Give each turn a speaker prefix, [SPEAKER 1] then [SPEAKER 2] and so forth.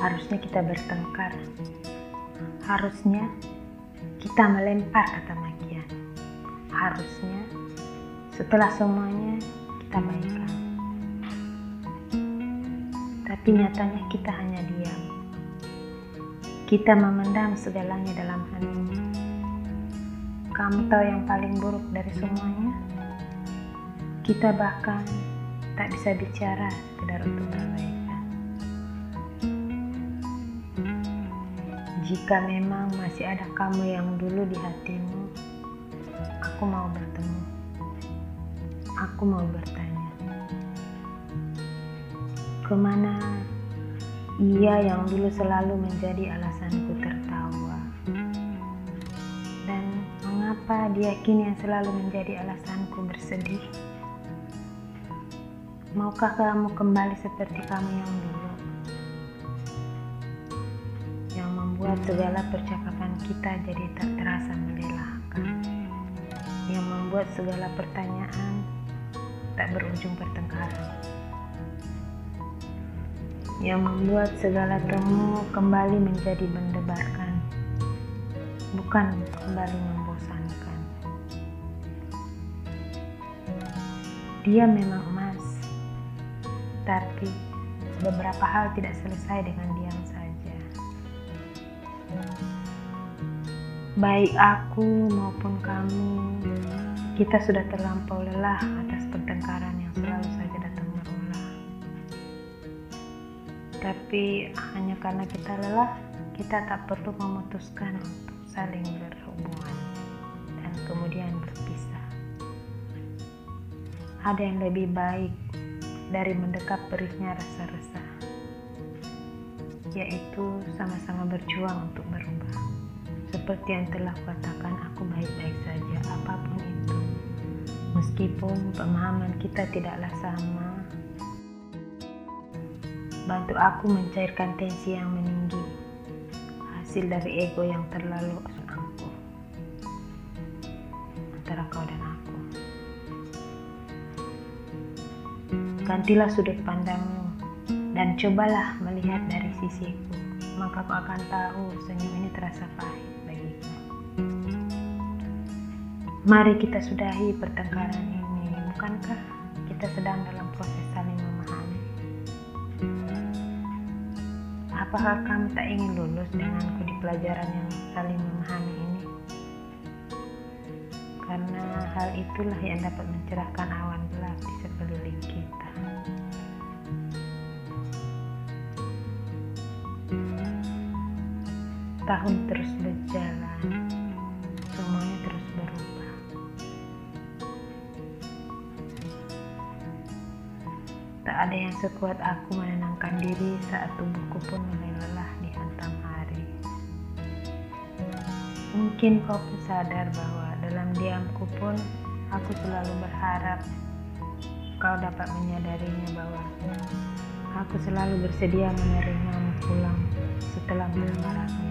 [SPEAKER 1] harusnya kita bertengkar. Harusnya kita melempar kata makian. Harusnya setelah semuanya kita baikan. Tapi nyatanya kita hanya diam. Kita memendam segalanya dalam hati. Kamu tahu yang paling buruk dari semuanya? Kita bahkan tak bisa bicara sekedar untuk Jika memang masih ada kamu yang dulu di hatimu, aku mau bertemu. Aku mau bertanya. Ke mana ia yang dulu selalu menjadi alasanku tertawa? Dan mengapa dia kini yang selalu menjadi alasanku bersedih? Maukah kamu kembali seperti kamu yang dulu? Membuat segala percakapan kita jadi tak terasa melelahkan. Yang membuat segala pertanyaan tak berujung pertengkaran. Yang membuat segala temu kembali menjadi mendebarkan, bukan kembali membosankan. Dia memang emas, tapi beberapa hal tidak selesai dengan diam saja. Baik aku maupun kamu, kita sudah terlampau lelah atas pertengkaran yang selalu saja datang berulang. Tapi hanya karena kita lelah, kita tak perlu memutuskan untuk saling berhubungan dan kemudian berpisah. Ada yang lebih baik dari mendekap perihnya rasa resah, yaitu sama-sama berjuang untuk berubah. Seperti yang telah katakan, aku baik-baik saja, apa pun itu. Meskipun pemahaman kita tidaklah sama, bantu aku mencairkan tensi yang meninggi, hasil dari ego yang terlalu angkuh antara kau dan aku. Gantilah sudut pandangmu dan cobalah melihat dari sisiku, maka kau akan tahu senyum ini terasa pahit bagiku. Mari kita sudahi pertengkaran ini, bukankah kita sedang dalam proses saling memahami? Apakah kamu tak ingin lulus denganku di pelajaran yang saling memahami ini? Karena hal itulah yang dapat mencerahkan awan gelap di sekeliling kita. Tahun terus berjalan, semuanya terus berubah. Tak ada yang sekuat aku menenangkan diri saat tubuhku pun mulai lelah dihantam hari. Mungkin kau pun sadar bahwa dalam diamku pun aku selalu berharap kau dapat menyadarinya bahwa aku selalu bersedia menerimamu pulang setelah malam-malamnya.